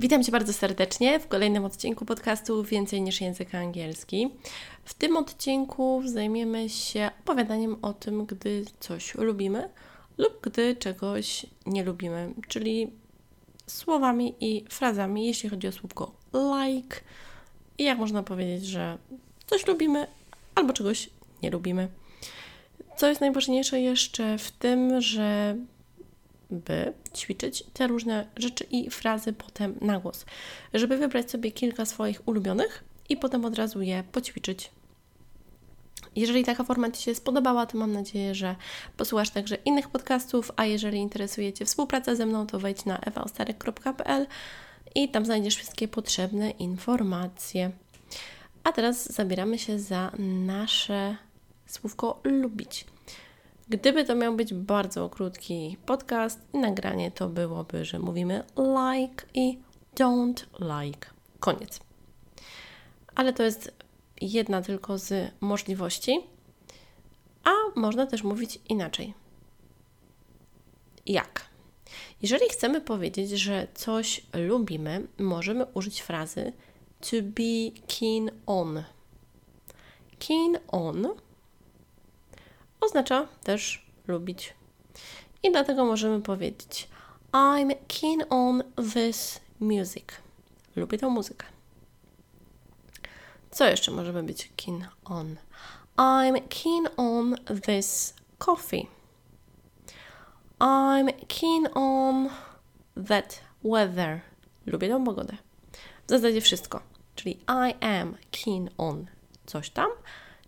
Witam Cię bardzo serdecznie w kolejnym odcinku podcastu Więcej niż język angielski. W tym odcinku zajmiemy się opowiadaniem o tym, gdy coś lubimy lub gdy czegoś nie lubimy, czyli słowami i frazami, jeśli chodzi o słówko like i jak można powiedzieć, że coś lubimy albo czegoś nie lubimy. Co jest najważniejsze jeszcze w tym, że by ćwiczyć te różne rzeczy i frazy potem na głos, żeby wybrać sobie kilka swoich ulubionych i potem od razu je poćwiczyć. Jeżeli taka forma Ci się spodobała, to mam nadzieję, że posłuchasz także innych podcastów, a jeżeli interesuje Cię współpraca ze mną, to wejdź na ewaostarek.pl i tam znajdziesz wszystkie potrzebne informacje. A teraz zabieramy się za nasze słówko lubić. Gdyby to miał być bardzo krótki podcast nagranie, to byłoby, że mówimy like i don't like. Koniec. Ale to jest jedna tylko z możliwości, a można też mówić inaczej. Jak? Jeżeli chcemy powiedzieć, że coś lubimy, możemy użyć frazy to be keen on. Keen on oznacza też lubić. I dlatego możemy powiedzieć I'm keen on this music. Lubię tę muzykę. Co jeszcze możemy być keen on? I'm keen on this coffee. I'm keen on that weather. Lubię tę pogodę. W zasadzie wszystko. Czyli I am keen on coś tam,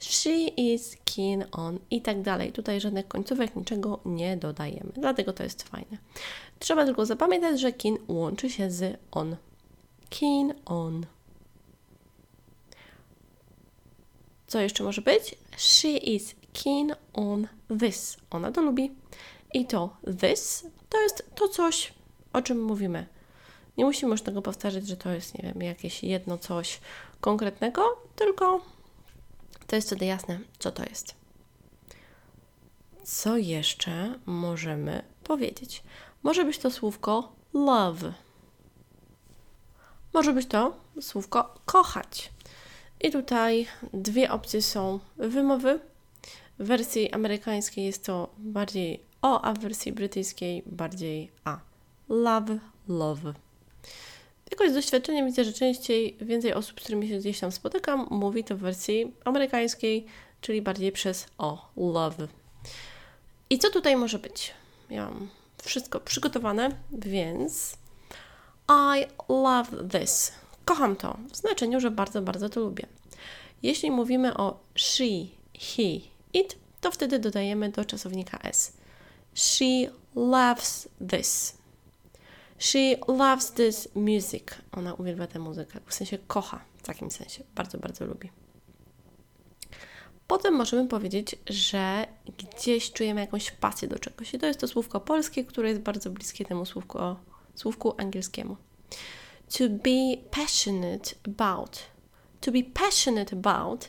she is keen on i tak dalej. Tutaj żadnych końcówek, niczego nie dodajemy, dlatego to jest fajne. Trzeba tylko zapamiętać, że keen łączy się z on. Keen on. Co jeszcze może być? She is keen on this. Ona to lubi. I to this to jest to coś, o czym mówimy. Nie musimy już tego powtarzać, że to jest, nie wiem, jakieś jedno coś konkretnego, tylko to jest wtedy jasne, co to jest. Co jeszcze możemy powiedzieć? Może być to słówko love. Może być to słówko kochać. I tutaj dwie opcje są wymowy. W wersji amerykańskiej jest to bardziej o, a w wersji brytyjskiej bardziej a. Love, love. Jakoś z doświadczenia widzę, że częściej więcej osób, z którymi się gdzieś tam spotykam, mówi to w wersji amerykańskiej, czyli bardziej przez o, love. I co tutaj może być? Ja mam wszystko przygotowane, więc I love this. Kocham to w znaczeniu, że bardzo, bardzo to lubię. Jeśli mówimy o she, he, it, to wtedy dodajemy do czasownika s. She loves this. She loves this music. Ona uwielbia tę muzykę, w sensie kocha, w takim sensie. Bardzo, bardzo lubi. Potem możemy powiedzieć, że gdzieś czujemy jakąś pasję do czegoś. I to jest to słówko polskie, które jest bardzo bliskie temu słówku, angielskiemu. To be passionate about. To be passionate about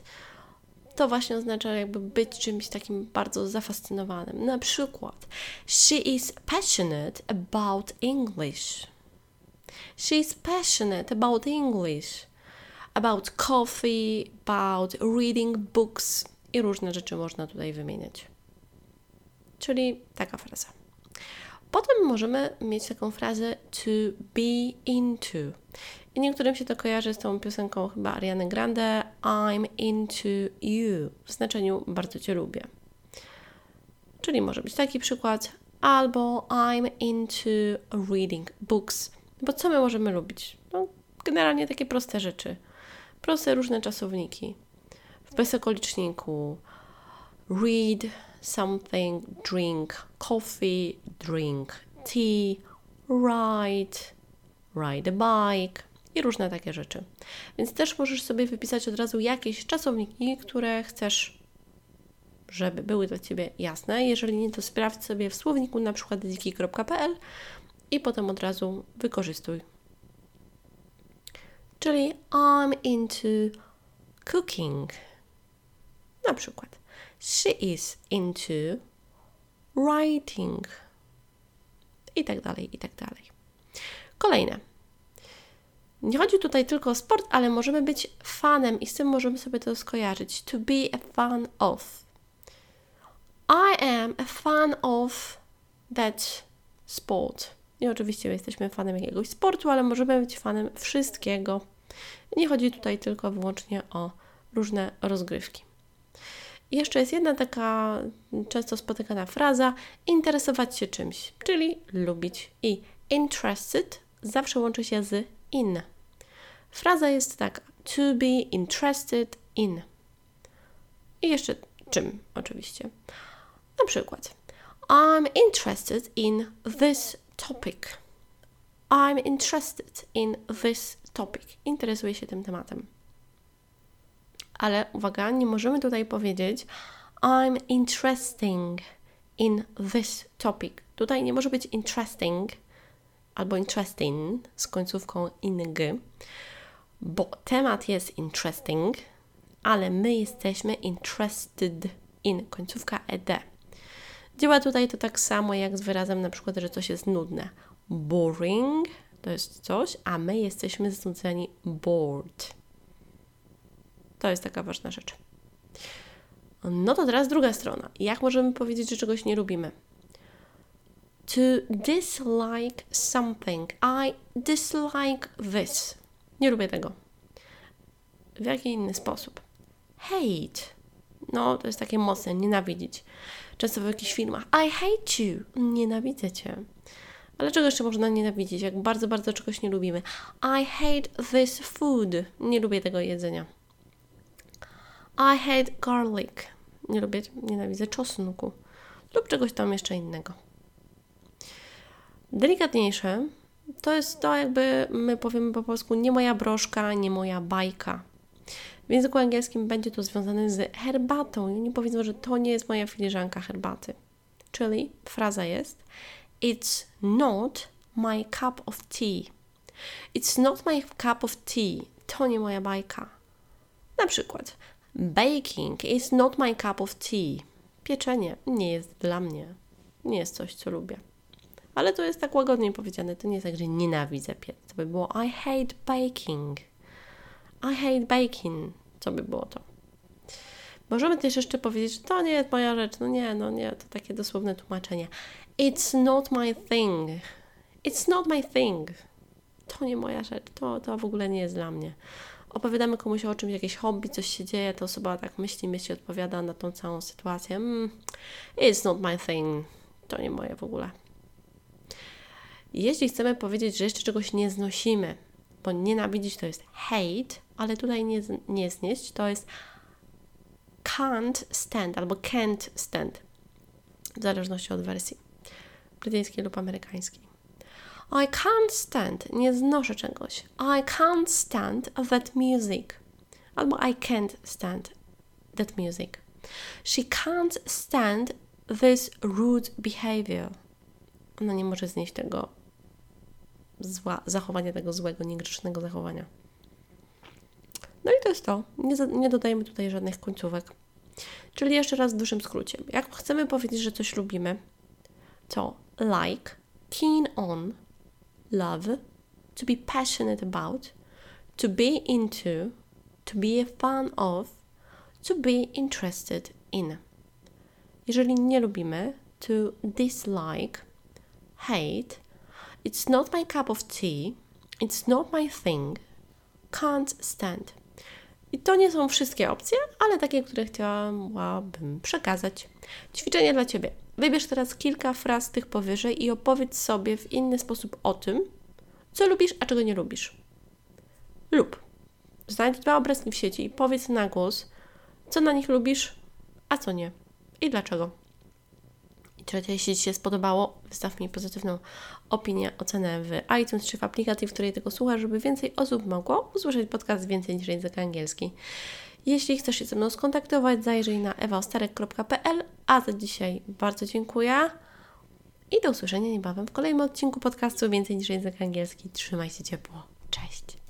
to właśnie oznacza jakby być czymś takim bardzo zafascynowanym. Na przykład, she is passionate about English. She is passionate about English, about coffee, about reading books i różne rzeczy można tutaj wymieniać. Czyli taka fraza. Potem możemy mieć taką frazę to be into. I niektórym się to kojarzy z tą piosenką chyba Ariany Grande I'm into you w znaczeniu bardzo Cię lubię. Czyli może być taki przykład albo I'm into reading books. Bo co my możemy lubić? No, generalnie takie proste rzeczy. Proste różne czasowniki. W bezokoliczniku read something, drink coffee, drink tea, ride, ride a bike, i różne takie rzeczy. Więc też możesz sobie wypisać od razu jakieś czasowniki, które chcesz, żeby były dla Ciebie jasne. Jeżeli nie, to sprawdź sobie w słowniku na przykład dziki.pl i potem od razu wykorzystuj. Czyli I'm into cooking. Na przykład she is into writing. I tak dalej, i tak dalej. Kolejne. Nie chodzi tutaj tylko o sport, ale możemy być fanem i z tym możemy sobie to skojarzyć. To be a fan of. I am a fan of that sport. I oczywiście jesteśmy fanem jakiegoś sportu, ale możemy być fanem wszystkiego. Nie chodzi tutaj tylko wyłącznie o różne rozgrywki. I jeszcze jest jedna taka często spotykana fraza: interesować się czymś, czyli lubić. I interested zawsze łączy się z in. Fraza jest taka: to be interested in. I jeszcze czym, oczywiście. Na przykład: I'm interested in this topic. I'm interested in this topic. Interesuję się tym tematem. Ale uwaga, nie możemy tutaj powiedzieć I'm interesting in this topic. Tutaj nie może być interesting albo interesting z końcówką ing, bo temat jest interesting, ale my jesteśmy interested in, końcówka ed. Działa tutaj to tak samo jak z wyrazem na przykład, że coś jest nudne. Boring to jest coś, a my jesteśmy znudzeni bored. To jest taka ważna rzecz. No to teraz druga strona. Jak możemy powiedzieć, że czegoś nie lubimy? To dislike something. I dislike this. Nie lubię tego. W jaki inny sposób? Hate. No, to jest takie mocne, nienawidzić. Często w jakichś filmach. I hate you. Nienawidzę cię. Ale czego jeszcze można nienawidzić, jak bardzo, bardzo czegoś nie lubimy? I hate this food. Nie lubię tego jedzenia. I hate garlic. Nie lubię, nienawidzę czosnku. Lub czegoś tam jeszcze innego. Delikatniejsze to jest to, jakby my powiemy po polsku, nie moja broszka, nie moja bajka. W języku angielskim będzie to związane z herbatą. I nie powiedzą, że to nie jest moja filiżanka herbaty. Czyli fraza jest It's not my cup of tea. It's not my cup of tea. To nie moja bajka. Na przykład Baking is not my cup of tea. Pieczenie nie jest dla mnie. Nie jest coś, co lubię. Ale to jest tak łagodnie powiedziane. To nie jest tak, że nienawidzę piec. To by było I hate baking. I hate baking. Co by było to? Możemy też jeszcze powiedzieć, że to nie jest moja rzecz. No nie, no nie, to takie dosłowne tłumaczenie. It's not my thing. It's not my thing. To nie moja rzecz. To, to w ogóle nie jest dla mnie opowiadamy komuś o czymś, jakieś hobby, coś się dzieje, to osoba tak myśli, myśli, odpowiada na tą całą sytuację. Mm, it's not my thing. To nie moje w ogóle. Jeśli chcemy powiedzieć, że jeszcze czegoś nie znosimy, bo nienawidzić to jest hate, ale tutaj nie, nie znieść to jest can't stand albo can't stand, w zależności od wersji brytyjskiej lub amerykańskiej. I can't stand, nie znoszę czegoś. I can't stand that music. Albo I can't stand that music. She can't stand this rude behavior. Ona nie może znieść tego zła, zachowania, tego złego, niegrzecznego zachowania. No i to jest to. Nie, nie dodajemy tutaj żadnych końcówek. Czyli jeszcze raz w dużym skrócie. Jak chcemy powiedzieć, że coś lubimy, to like, keen on, love, to be passionate about, to be into, to be a fan of, to be interested in. Jeżeli nie lubimy, to dislike, hate, it's not my cup of tea, it's not my thing, can't stand. I to nie są wszystkie opcje, ale takie, które chciałabym przekazać. Ćwiczenie dla Ciebie. Wybierz teraz kilka fraz tych powyżej i opowiedz sobie w inny sposób o tym, co lubisz, a czego nie lubisz. Lub znajdź dwa obrazki w sieci i powiedz na głos, co na nich lubisz, a co nie i dlaczego. Trzecia, jeśli Ci się spodobało, wystaw mi pozytywną opinię, ocenę w iTunes czy w aplikacji, w której tego słuchasz, żeby więcej osób mogło usłyszeć podcast więcej niż język angielski. Jeśli chcesz się ze mną skontaktować, zajrzyj na ewaostarek.pl, a za dzisiaj bardzo dziękuję i do usłyszenia niebawem w kolejnym odcinku podcastu Więcej niż język angielski. Trzymaj się ciepło. Cześć!